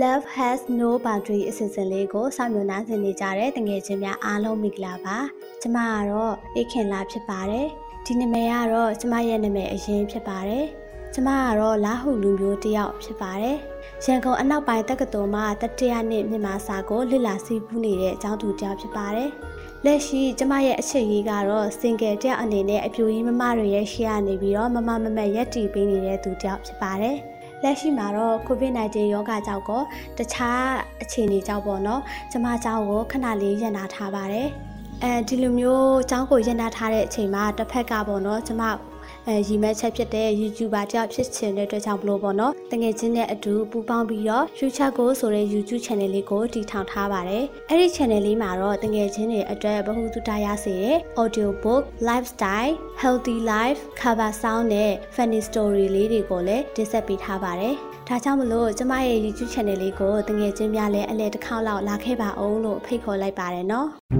Love has no boundary အစီအစဉ်လေးကိုစောင့်မျှော်နှားဆင်နေကြတဲ့တငယ်ချင်းများအားလုံးမင်္ဂလာပါကျမကတော့အေခင်လာဖြစ်ပါတယ်ဒီနာမည်ကတော့ကျမရဲ့နာမည်အရင်ဖြစ်ပါတယ်ကျမကတော့လာဟုလူမျိုးတစ်ယောက်ဖြစ်ပါတယ်ရန်ကုန်အနောက်ပိုင်းတက္ကသိုလ်မှာတတိယနှစ်မြန်မာစာကိုလစ်လာစီးပူးနေတဲ့အကြောင်းသူတစ်ယောက်ဖြစ်ပါတယ်လက်ရှိကျမရဲ့အချစ်ရေးကတော့ single တယောက်အနေနဲ့အပြူကြီးမမတွေရဲ့ရှေ့ကနေပြီးတော့မမမမရက်တီပေးနေတဲ့သူတယောက်ဖြစ်ပါတယ် လက်ရှိမှာတော့ COVID-19 ရောဂါကြောင့်ကောတခြားအခြေအနေကြောင့်ပေါ့နော်ကျမเจ้าကိုခဏလေးရန်နာထားပါတယ်အဲဒီလိုမျိုးเจ้าကိုရန်နာထားတဲ့အချိန်မှာတစ်ဖက်ကပေါ့နော်ကျမ အဲရီမဲ့ချက်ဖြစ်တဲ့ YouTuber တယောက်ဖြစ်ချင်တဲ့အတွက်ကြောင့်မလို့ပေါ့နော်တငယ်ချင်းနဲ့အတူပူးပေါင်းပြီးတော့ Future Go ဆိုတဲ့ YouTube channel လေးကိုတည်ထောင်ထားပါတယ်အဲ့ဒီ channel လေးမှာတော့တငယ်ချင်းတွေအတွက်ဗဟုသုတရစေတဲ့ audio book lifestyle healthy life cover sound နဲ့ funny story လေးတွေကိုလည်းတင်ဆက်ပေးထားပါတယ်ဒါကြောင့်မလို့ကျမရဲ့ YouTube channel လေးကိုတငယ်ချင်းများလည်းအလဲတစ်ခေါက်လောက်လာခဲ့ပါအောင်လို့ဖိတ်ခေါ်လိုက်ပါတယ်နော်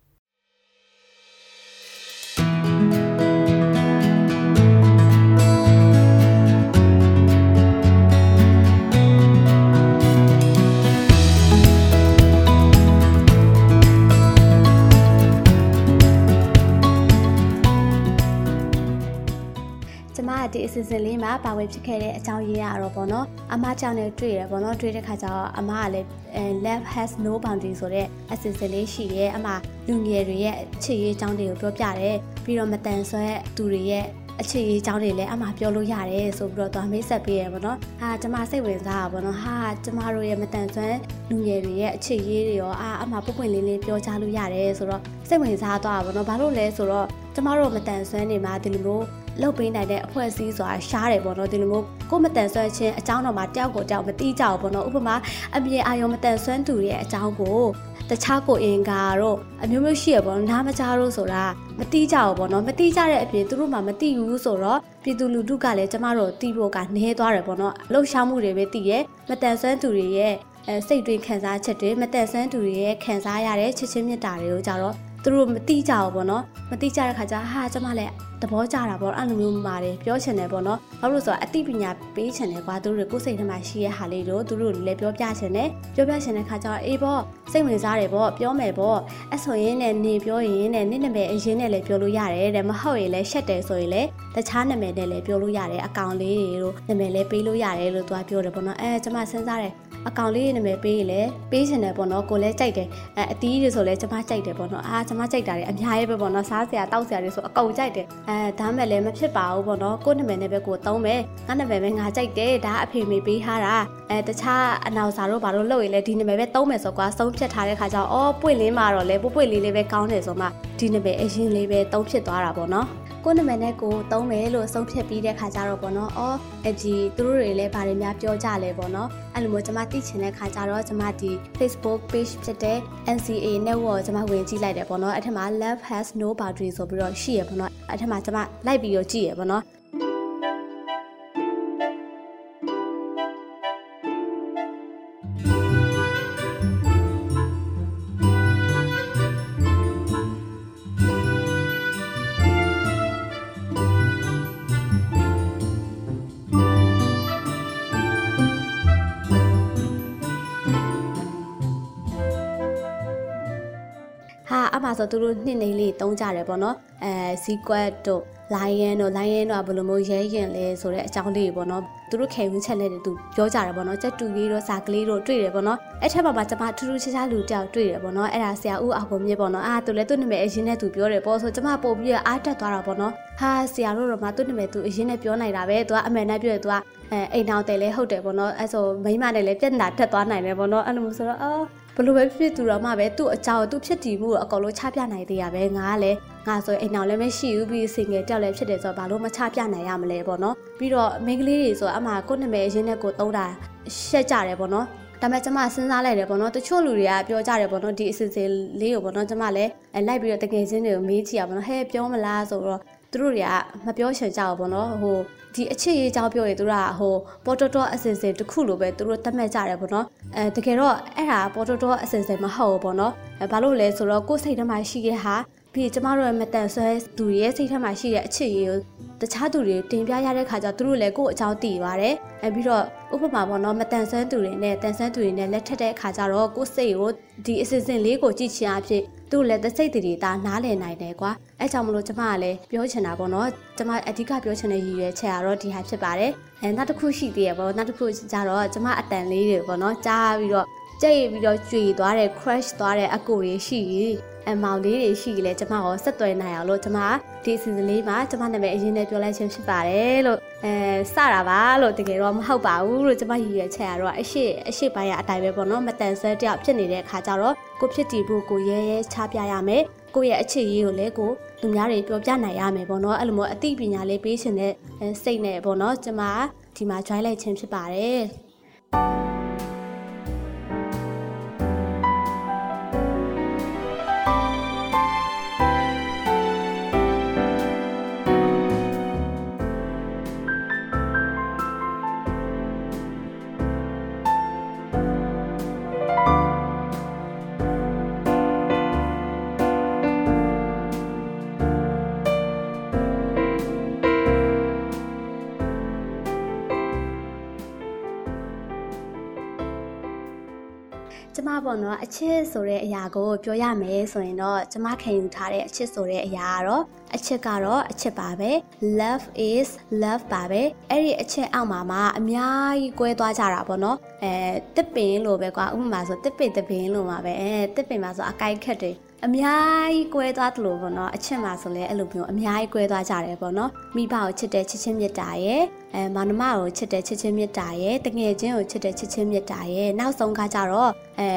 ဒီအစီအစဉ်လေးမှာပါဝင်ဖြစ်ခဲ့တဲ့အကြောင်းရင်းရတော့ပေါ့နော်အမကြောင့်လည်းတွေ့ရပေါ့နော်တွေ့တဲ့ခါကျတော့အမကလည်း love has no boundary ဆိုတဲ့အစီအစဉ်လေးရှိရဲအမလူငယ်တွေရဲ့အခြေရေးအကြောင်းတွေကိုပြောပြတယ်ပြီးတော့မတန်ဆွဲသူတွေရဲ့အခြေရေးအကြောင်းတွေလည်းအမှပြောလို့ရတယ်ဆိုပြီးတော့သွားမိတ်ဆက်ပေးရပေါ့နော်။ဟာကျမစိတ်ဝင်စားတာပေါ့နော်။ဟာကျမတို့ရဲ့မတန်ဆွမ်းလူငယ်တွေရဲ့အခြေရေးတွေရောအာအမှပွပွင့်လင်းလင်းပြောချလို့ရတယ်ဆိုတော့စိတ်ဝင်စားသွားတာပေါ့နော်။ဘာလို့လဲဆိုတော့ကျမတို့မတန်ဆွမ်းနေမှာဒီလိုမျိုး လှုပ်ပေးနိုင်တဲ့အဖွဲ့အစည်းဆိုတာရှားတယ်ပေါ့နော်ဒီလိုမျိုးကိုမတန်ဆွမ်းခြင်းအကြောင်းတော်မှာတယောက်ကိုတယောက်မတိကြဘူးပေါ့နော်ဥပမာအမြင်အာရုံမတန်ဆွမ်းသူရဲ့အကြောင်းကိုတခြားကိုအင်္ဂါတော့အမျိုးမျိုးရှိရပေါ့နော်နားမကြားလို့ဆိုတာမတိကြဘူးပေါ့နော်မတိကြတဲ့အပြင်သူတို့မှမတိဘူးဆိုတော့ပြည်သူလူထုကလည်းကျမတို့တိဖို့ကနှဲသွားတယ်ပေါ့နော်လှုပ်ရှားမှုတွေပဲတိရဲ့မတန်ဆွမ်းသူတွေရဲ့အဲစိတ်တွင်းခံစားချက်တွေမတန်ဆွမ်းသူတွေရဲ့ခံစားရတဲ့ချစ်ချင်းမြတ်တာတွေကိုကြတော့ သူတို့မတိကြဘူးပေါ့နော်မတိကြတဲ့ခါကျဟာကျမလည်းသဘောကျတာပေါ့အဲ့လိုမျိုးပါတယ်ပြောချင်တယ်ပေါ့နော်ဘာလို့ဆိုတော့အသိပညာပေးချင်တယ်ကွာသူတို့ကိုယ်စိတ်ထဲမှာရှိရဟာလေးတို့သူတို့လည်းပြောပြချင်တယ်ပြောပြချင်တဲ့ခါကျတော့အေးပေါ့စိတ်ဝင်စားတယ်ပေါ့ပြောမယ်ပေါ့အဆိုရင်နဲ့နေပြောရင်နဲ့နင့်နာမည်အရင်နဲ့လည်းပြောလို့ရတယ်တဲ့မဟုတ်ရင်လည်းရှက်တယ်ဆိုရင်လည်းတခြားနာမည်နဲ့လည်းပြောလို့ရတယ်အကောင်လေးတွေတို့နာမည်လည်းပေးလို့ရတယ်လို့သူကပြောတယ်ပေါ့နော်အဲကျွန်မစဉ်းစားတယ် အကောင့်လေးနာမည်ပေးရင်လည်းပေးချင်တယ်ပေါ့နော်ကိုလည်းကြိုက်တယ်အဲအတီးတွေဆိုလည်းကျမကြိုက်တယ်ပေါ့နော်အာကျမကြိုက်တာတွေအများကြီးပဲပေါ့နော်စားစရာတောက်စရာတွေဆိုအကုန်ကြိုက်တယ်အဲဒါမှလည်းမဖြစ်ပါဘူးပေါ့နော်ကိုနာမည်နဲ့ပဲကိုသုံးမယ်ငါနာမည်ပဲငါကြိုက်တယ်ဒါအဖေမေပေးထားတာအဲတခြားအနောက်စာတို့ဘာလို့လုပ်ရင်လဲဒီနာမည်ပဲသုံးမယ်ဆိုကွာဆုံးဖြတ်ထားတဲ့ခါကျတော့အော်ပွင့်လင်းมาတော့လေပွပွင့်လေးလေးပဲကောင်းတယ်ဆိုမှဒီနာမည်အရင်လေးပဲသုံးဖြစ်သွားတာပေါ့နော် ကိုနာမည်နဲ့ကိုသုံးမယ်လို့ဆုံးဖြတ်ပြီးတဲ့ခါကျတော့ပေါ့နော်။အော်အဒီသူတို့တွေလည်းဗာတွေများပြောကြလဲပေါ့နော်။အဲ့လိုမျိုးကျွန်မသိချင်တဲ့ခါကျတော့ကျွန်မဒီ Facebook page ဖြစ်တဲ့ NCA network ကျွန်မဝင်ကြည့်လိုက်တယ်ပေါ့နော်။အဲ့ထက်မှာ love has no boundary ဆိုပြီးတော့ရှိရပေါ့နော်။အဲ့ထက်မှာကျွန်မလိုက်ပြီးတော့ကြည့်ရပေါ့နော်။ ဆိုသူတို့နှစ်နေလေးတုံးကြတယ်ပေါ့နော်အဲ sequence တို့ lion တို့ lion တို့ကဘယ်လိုမျိုးရဲရင်လဲဆိုတဲ့အကြောင်းလေးပေါ့နော်သူတို့ခေဝင်းချက်လေးတွေသူပြောကြတယ်ပေါ့နော်ကြက်တူလေးတို့စာကလေးတို့တွေ့တယ်ပေါ့နော်အဲ့ထက်မှာမှကျွန်မထူးထူးခြားခြားလူတယောက်တွေ့တယ်ပေါ့နော်အဲ့ဒါဆရာဦးအောင်ကိုမြင့်ပေါ့နော်အာသူလည်းသူ့နာမည်အရင်နဲ့သူပြောတယ်ပေါ့ဆိုကျွန်မပို့ပြီးအားတက်သွားတာပေါ့နော်ဟာဆရာတို့တော့မှသူ့နာမည်သူအရင်နဲ့ပြောနိုင်တာပဲသူကအမှန်တမ်းပြောတယ်သူကအဲအိမ်တော်တယ်လဲဟုတ်တယ်ပေါ့နော်အဲ့ဆိုမိမနဲ့လည်းပြက်နာတက်သွားနိုင်တယ်ပေါ့နော်အဲ့လိုမျိုးဆိုတော့အော် ဘလို့ပဲဖြစ်သူတော့မှပဲသူ့အကြောင်းသူ့ဖြစ်တည်မှုအကုန်လုံးချပြနိုင်သေးရပဲငါကလည်းငါဆိုအိမ်အောင်လည်းမရှိဘူးပြီးစင်ငယ်တယောက်လည်းဖြစ်တယ်ဆိုတော့ဘာလို့မချပြနိုင်ရမလဲပေါ့နော်ပြီးတော့မိန်းကလေးတွေဆိုအမှကိုယ့်နာမည်အရင်နဲ့ကိုသုံးတာရှက်ကြတယ်ပေါ့နော်ဒါပေမဲ့ကျမစဉ်းစားလိုက်တယ်ပေါ့နော်တချို့လူတွေကပြောကြတယ်ပေါ့နော်ဒီအစီအစဉ်လေးကိုပေါ့နော်ကျမလည်းလိုက်ပြီးတော့တကယ်ချင်းတွေကိုမေးကြည့်ရပါတော့ဟဲ့ပြောမလားဆိုတော့သူတို့တွေကမပြောချင်ကြဘူးပေါ့နော်ဟို ဒီအချစ်ရေးကြောင်းပြောရင်သူတို့ကဟိုပေါ်တော်တော်အစင်စင်တစ်ခုလိုပဲသူတို့သတ်မှတ်ကြတယ်ပေါ့နော်အဲတကယ်တော့အဲ့ဒါပေါ်တော်တော်အစင်စင်မဟုတ်ဘူးပေါ့နော်အဲဘာလို့လဲဆိုတော့ကိုယ်စိတ်ထဲမှာရှိခဲ့ဟာပြီးကျမတို့ရဲ့မတန်ဆွဲသူရဲ့စိတ်ထဲမှာရှိတဲ့အချစ်ရေးကိုတခြားသူတွေတင်ပြရတဲ့ခါကျသူတို့လည်းကိုယ့်အကြောင်းသိပါတယ်အဲပြီးတော့ဥပမာပေါ့နော်မတန်ဆွမ်းသူတွေနဲ့တန်ဆွမ်းသူတွေနဲ့လက်ထက်တဲ့ခါကျတော့ကိုယ့်စိတ်ကိုဒီအစစ်စင်လေးကိုကြည့်ချင်အဖြစ် သူ့လည်းသစိတ်တွေတာနားလည်နိုင်တယ်ကွာအဲကြောင့်မလို့ကျမကလည်းပြောချင်တာပေါ့နော်ကျမအဓိကပြောချင်တဲ့ရည်ရွယ်ချက်ကတော့ဒီဟာဖြစ်ပါတယ်အဲနောက်တစ်ခုရှိသေးရပေါ့နောက်တစ်ခုကျတော့ကျမအတန်လေးတွေပေါ့နော်ကြားပြီးတော့ကြိတ်ပြီးတော့ကြွေသွားတဲ့ crash သွားတဲ့အကိုတွေရှိ အမောင်လေးတွေရှိလေကျမကိုဆက်သွယ်နိုင်အောင်လို့ကျမဒီစီစဉ်လေးမှာကျမနာမည်အရင်နဲ့ပြောလိုက်ခြင်းဖြစ်ပါတယ်လို့အဲစတာပါလို့တကယ်တော့မဟုတ်ပါဘူးလို့ကျမရည်ရွယ်ချက်ကတော့အရှိအရှိပိုင်းရအတိုင်းပဲပေါ့နော်မတန်ဆွဲတယောက်ဖြစ်နေတဲ့အခါကျတော့ကိုဖြစ်တည်ဖို့ကိုရဲရဲချပြရမယ်ကိုရဲ့အခြေရေးကိုလည်းကိုလူများတွေပြောပြနိုင်ရမယ်ပေါ့နော်အဲ့လိုမျိုးအသိပညာလေးပေးရှင်တဲ့စိတ်နဲ့ပေါ့နော်ကျမဒီမှာ join လိုက်ခြင်းဖြစ်ပါတယ် ကျမပေါ့နော်အချစ်ဆိုတဲ့အရာကိုပြောရမယ်ဆိုရင်တော့ကျမခံယူထားတဲ့အချစ်ဆိုတဲ့အရာကတော့အချစ်ကတော့အချစ်ပါပဲ love is love ပါပဲအဲ့ဒီအချစ်အောက်မှာမှအများကြီးကွဲသွားကြတာပေါ့နော်အဲတစ်ပင်လို့ပဲကွာဥပမာဆိုတစ်ပင်တစ်ပင်လို့မှာပဲအဲတစ်ပင်မှာဆိုအကိုက်ခက်တယ် အများကြီးကွဲသွားသလိုပေါ့နော်အချစ်မှာဆိုလဲအဲ့လိုမျိုးအများကြီးကွဲသွားကြတယ်ပေါ့နော်မိဘကိုချစ်တဲ့ချစ်ချင်းမြတ်တာရဲ့အဲမောင်နှမကိုချစ်တဲ့ချစ်ချင်းမြတ်တာရဲ့တငယ်ချင်းကိုချစ်တဲ့ချစ်ချင်းမြတ်တာရဲ့နောက်ဆုံးကကြတော့အဲ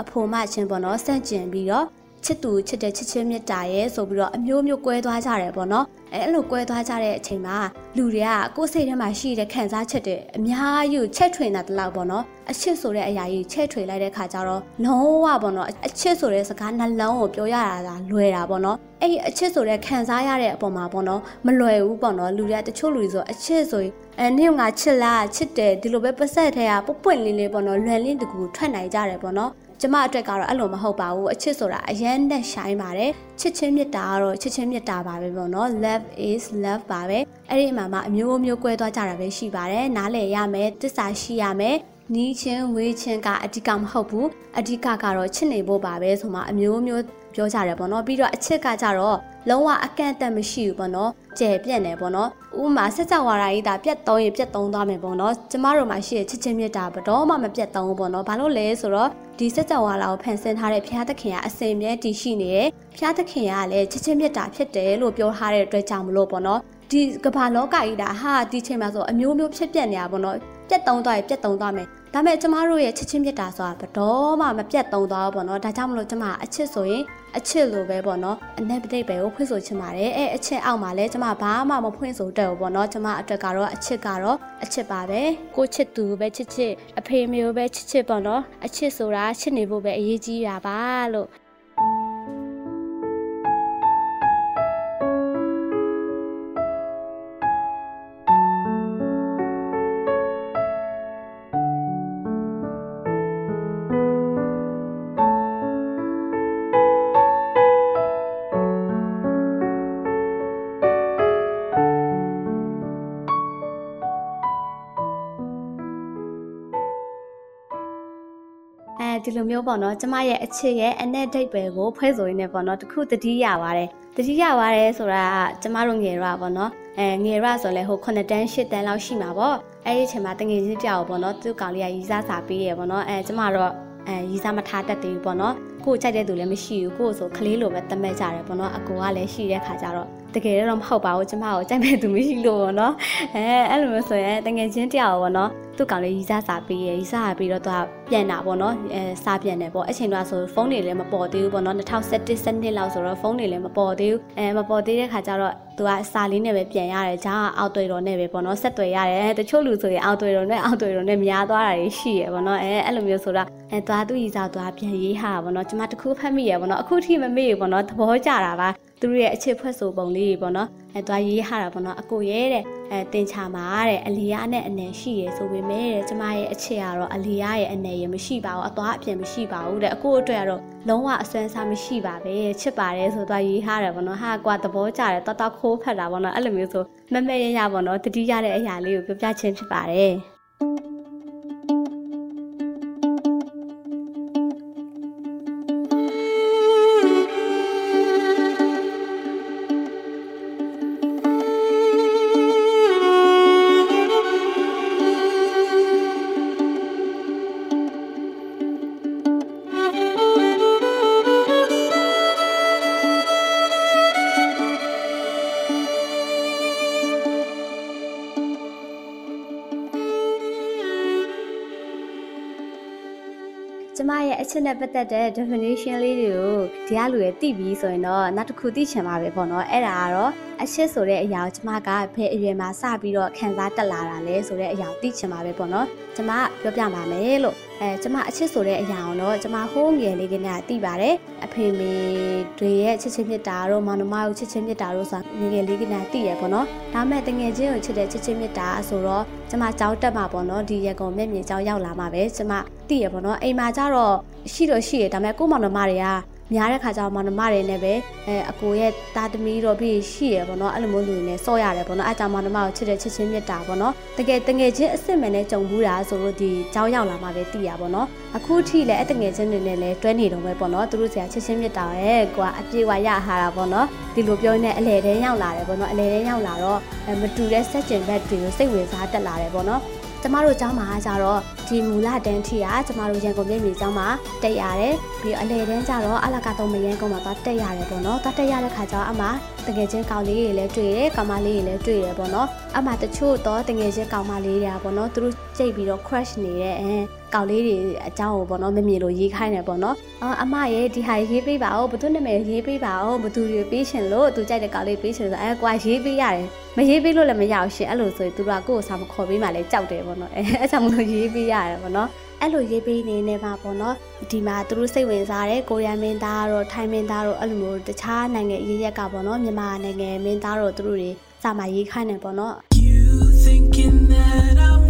အဖိုမချင်းပေါ့နော်စန့်ကျင်ပြီးတော့ချစ်သူချစ်တဲ့ချစ်ချင်းမြတ်တာရဲ့ဆိုပြီးတော့အမျိုးမျိုးကွဲသွားကြတယ်ပေါ့နော် အဲအဲ့လိုကွဲသွားကြတဲ့အချိန်မှာလူတွေကကိုယ်စိတ်ထဲမှာရှိတဲ့ခံစားချက်တွေအများကြီးချက်ထွင်တာတလောက်ပေါ့နော်အချစ်ဆိုတဲ့အရာကြီးချက်ထွင်လိုက်တဲ့ခါကျတော့လုံးဝပေါ့နော်အချစ်ဆိုတဲ့စကားနှလုံးကိုပြောရတာကလွယ်တာပေါ့နော်အဲ့ဒီအချစ်ဆိုတဲ့ခံစားရတဲ့အပေါ်မှာပေါ့နော်မလွယ်ဘူးပေါ့နော်လူတွေကတချို့လူတွေဆိုအချစ်ဆိုရင်အဲနင့်ကချစ်လားချစ်တယ်ဒီလိုပဲပတ်ဆက်ထဲကပွပွင့်လေးလေးပေါ့နော်လွယ်လင်းတကူထွက်နိုင်ကြတယ်ပေါ့နော် ကျမအတွက်ကတော့အဲ့လိုမဟုတ်ပါဘူးအချစ်ဆိုတာအရန်နဲ့ရှိုင်းပါတယ်ချစ်ချင်းမြတ်တာကတော့ချစ်ချင်းမြတ်တာပါပဲပေါ့နော် love is love ပါပဲအဲ့ဒီမှာမှအမျိုးမျိုးကွဲသွားကြတာပဲရှိပါတယ်နားလည်ရမယ်တစ္ဆာရှိရမယ်နီးချင်းဝေးချင်းကအဓိကမဟုတ်ဘူးအဓိကကတော့ချစ်နေဖို့ပါပဲဆိုမှအမျိုးမျိုးပြောကြတယ်ပေါ့နော်ပြီးတော့အချစ်ကကြတော့ လုံးဝအကန့်အသတ်မရှိဘူးပေါ့နော်ကျယ်ပြန့်တယ်ပေါ့နော်ဥပမာစက်ကြဝဠာကြီးဒါပြတ်သုံးရင်ပြတ်သုံးသွားမယ်ပေါ့နော်ကျမတို့မှာရှိတဲ့ချစ်ချင်းမြတ်တာဘတော်မှမပြတ်သုံးဘူးပေါ့နော်ဘာလို့လဲဆိုတော့ဒီစက်ကြဝဠာကိုဖန်ဆင်းထားတဲ့ဘုရားသခင်ကအစဉ်မြဲတည်ရှိနေတယ်ဘုရားသခင်ကလည်းချစ်ချင်းမြတ်တာဖြစ်တယ်လို့ပြောထားတဲ့အတွက်ကြောင့်မလို့ပေါ့နော်ဒီကမ္ဘာလောကကြီးဒါဟာဒီချိန်မှာဆိုအမျိုးမျိုးဖြစ်ပြက်နေတာပေါ့နော်ပြတ်သုံးသွားရင်ပြတ်သုံးသွားမယ် ဒါမဲ့ကျမတို့ရဲ့ချစ်ချင်းမြတ်တာဆိုတာဘတော်မှမပြတ်သုံးသွားဘူးပေါ့နော်ဒါကြောင့်မလို့ကျမအချစ်ဆိုရင်အချစ်လိုပဲပေါ့နော်အနက်ပတိတ်ပဲကိုဖွင့်ဆိုချင်ပါတယ်အဲအချစ်အောက်မှာလဲကျမဘာမှမဖွင့်ဆိုတတ်ဘူးပေါ့နော်ကျမအတွက်ကတော့အချစ်ကတော့အချစ်ပါပဲကိုချစ်သူပဲချစ်ချစ်အဖေမျိုးပဲချစ်ချစ်ပေါ့နော်အချစ်ဆိုတာချစ်နေဖို့ပဲအရေးကြီးတာပါလို့ ဒီလိုမျိုးပေါ့နော်ကျမရဲ့အချစ်ရဲ့အနဲ့ဒိတ်ပဲကိုဖွဲ့ဆိုရင်းနဲ့ပေါ့နော်တခုတတိရပါတယ်တတိရပါတယ်ဆိုတာကကျမတို့ငယ်ရပေါ့နော်အဲငယ်ရဆိုလဲဟို9တန်း10တန်းလောက်ရှိမှာပေါ့အဲ့ဒီအချိန်မှာတငယ်ချင်းတယောက်ပေါ့နော်သူ့ကောင်လေးကရီစားစာပေးရပေါ့နော်အဲကျမတော့အဲရီစားမထားတတ်သေးဘူးပေါ့နော်ကိုကြိုက်တဲ့သူလည်းမရှိဘူးကိုဆိုကလေးလိုပဲတတ်မဲ့ကြတယ်ပေါ့နော်အကူကလည်းရှိတဲ့ခါကျတော့တကယ်တော့မဟုတ်ပါဘူးကျမကိုကြိုက်မဲ့သူမရှိလို့ပေါ့နော်အဲအဲ့လိုမျိုးဆိုရင်တငယ်ချင်းတယောက်ပေါ့နော်သူ့ကောင်လေးရီစားစာပေးရရီစားပြီးတော့သူကပြန်တာပေါ့နော်အဲစာပြန်တယ်ပေါ့အချိန်တော့ဆိုဖုန်းတွေလည်းမပေါ်သေးဘူးပေါ့နော်2017စနစ်လောက်ဆိုတော့ဖုန်းတွေလည်းမပေါ်သေးဘူးအဲမပေါ်သေးတဲ့ခါကျတော့သူကစာလေးနဲ့ပဲပြန်ရတယ်ဂျာအောက်တွေ့တော်နဲ့ပဲပေါ့နော်ဆက်သွယ်ရတယ်တချို့လူဆိုရင်အောက်တွေ့တော်နဲ့အောက်တွေ့တော်နဲ့များသွားတာတွေရှိရပေါ့နော်အဲအဲ့လိုမျိုးဆိုတော့အဲသွားသူ့ရီစားသွားပြန်ရေးဟာပေါ့နော်ကျမတခုဖတ်မိရပေါ့နော်အခုထိမမေ့ဘူးပေါ့နော်သဘောကျတာပါ သူတို့ရဲ့အခြေဖွဲ့ဆိုပုံလေးတွေပေါ့နော်အဲသွားရေးဟာတာပေါ့နော်အကိုရဲတဲ့အဲတင်ချာမှာတဲ့အလီယာနဲ့အနေရှိရဆိုပေမဲ့တဲ့ကျမရဲ့အခြေကတော့အလီယာရဲ့အနေရမရှိပါဘူးအသွားအပြင်မရှိပါဘူးတဲ့အကိုအတွက်ကတော့လုံးဝအစွမ်းစားမရှိပါပဲချစ်ပါတယ်ဆိုသွားရေးဟာတယ်ပေါ့နော်ဟာကွာသဘောကျတယ်တတခိုးဖတ်တာပေါ့နော်အဲ့လိုမျိုးဆိုမမဲရရပေါ့နော်တတိရတဲ့အရာလေးကိုပြောပြချင်းဖြစ်ပါတယ် မရဲ့အချက်နဲ့ပတ်သက်တဲ့ definition လေးတွေကိုဒီကလူတွေသိပြီးဆိုရင်တော့နောက်တစ်ခုသိချင်ပါပဲပေါ့နော်အဲ့ဒါကတော့အချက်ဆိုတဲ့အရာကိုကျမကဘယ်အရွယ်မှာစပြီးတော့ခံစားတက်လာတာလဲဆိုတဲ့အရာကိုသိချင်ပါပဲပေါ့နော်ကျမပြောပြပါမယ်လို့ အဲကျမအချစ်ဆိုတဲ့အရာအောင်တော့ကျမဟိုးငယ်လေးကတည်းကသိပါတယ်အဖေမေတွေရဲ့ချစ်ချင်းမြတ်တာတို့မောင်နှမတို့ချစ်ချင်းမြတ်တာတို့ဆိုတာငယ်ငယ်လေးကတည်းကသိရပေါ့နော်ဒါမဲ့တငယ်ချင်းကိုချစ်တဲ့ချစ်ချင်းမြတ်တာဆိုတော့ကျမကြောက်တက်မှာပေါ့နော်ဒီရကုံမျက်မြင်ကြောက်ရောက်လာမှာပဲကျမသိရပေါ့နော်အိမ်မှာကျတော့ရှိတော့ရှိရဒါမဲ့ကိုမောင်နှမတွေက များတဲ့ခါကျတော့မောင်နှမတွေနဲ့ပဲအဲအကိုရဲ့တာသမီတော့ပြီးရှိရပေါ့နော်အဲ့လိုမျိုးလူတွေနဲ့စော့ရတယ်ပေါ့နော်အဲကြောင့်မောင်နှမကိုချစ်တဲ့ချစ်ချင်းမြတ်တာပေါ့နော်တကယ်တငယ်ချင်းအစ်စ်မယ်နဲ့ကြုံဘူးတာဆိုလို့ဒီကြောင်းရောက်လာမှပဲသိရပေါ့နော်အခုထိလည်းအတငယ်ချင်းတွေနဲ့လည်းတွဲနေတော့ပဲပေါ့နော်သူတို့ဆရာချစ်ချင်းမြတ်တာရဲ့ကွာအပြေဝရဟာတာပေါ့နော်ဒီလိုပြောနေအလဲတန်းရောက်လာတယ်ပေါ့နော်အလဲတန်းရောက်လာတော့မတူတဲ့စက်ကျင်ဘက်တွေကိုစိတ်ဝင်စားတက်လာတယ်ပေါ့နော် ကျမတို့ကျောင်းမှာကျတော့ဒီမူလတန်းထီကကျမတို့ရန်ကုန်ပြည်မြေကျောင်းမှာတက်ရတယ်ပြီးတော့အလဲတန်းကျတော့အလကာတုံးမရန်ကုန်မှာသွားတက်ရတယ်ပေါ့နော်သွားတက်ရတဲ့ခါကျတော့အမတကယ်ချင်းကောင်လေးတွေလည်းတွေ့တယ်ကောင်မလေးတွေလည်းတွေ့တယ်ပေါ့နော်အမတချို့တော့တကယ်ချင်းကောင်မလေးတွေကပေါ့နော်သူတို့ကြိတ်ပြီးတော့ crush နေတဲ့အဲ ကောင်လေးတွေအကြောင်းကိုပေါ့နော်မမြင်လို့ရေးခိုင်းတယ်ပေါ့နော်အော်အမရဲ့ဒီဟာရေးပေးပါဦးဘသူနာမည်ရေးပေးပါဦးဘသူတွေပေးရှင်လို့သူကြိုက်တဲ့ကောင်လေးပေးရှင်ဆိုအဲကွာရေးပေးရတယ်မရေးပေးလို့လည်းမရအောင်ရှင်အဲ့လိုဆိုရင်သူတို့ကကိုယ့်ကိုစာမခေါ်ပေးမှလည်းကြောက်တယ်ပေါ့နော်အဲအဲ့ကြောင့်မလို့ရေးပေးရတယ်ပေါ့နော်အဲ့လိုရေးပေးနေနေမှာပေါ့နော်ဒီမှာသူတို့စိတ်ဝင်စားတဲ့ကိုရီးယားမင်းသားတို့ထိုင်းမင်းသားတို့အဲ့လိုမျိုးတခြားနိုင်ငံရေးရက်ကပေါ့နော်မြန်မာနိုင်ငံမင်းသားတို့သူတို့တွေစာမရေးခိုင်းနေပေါ့နော် You thinking that I'm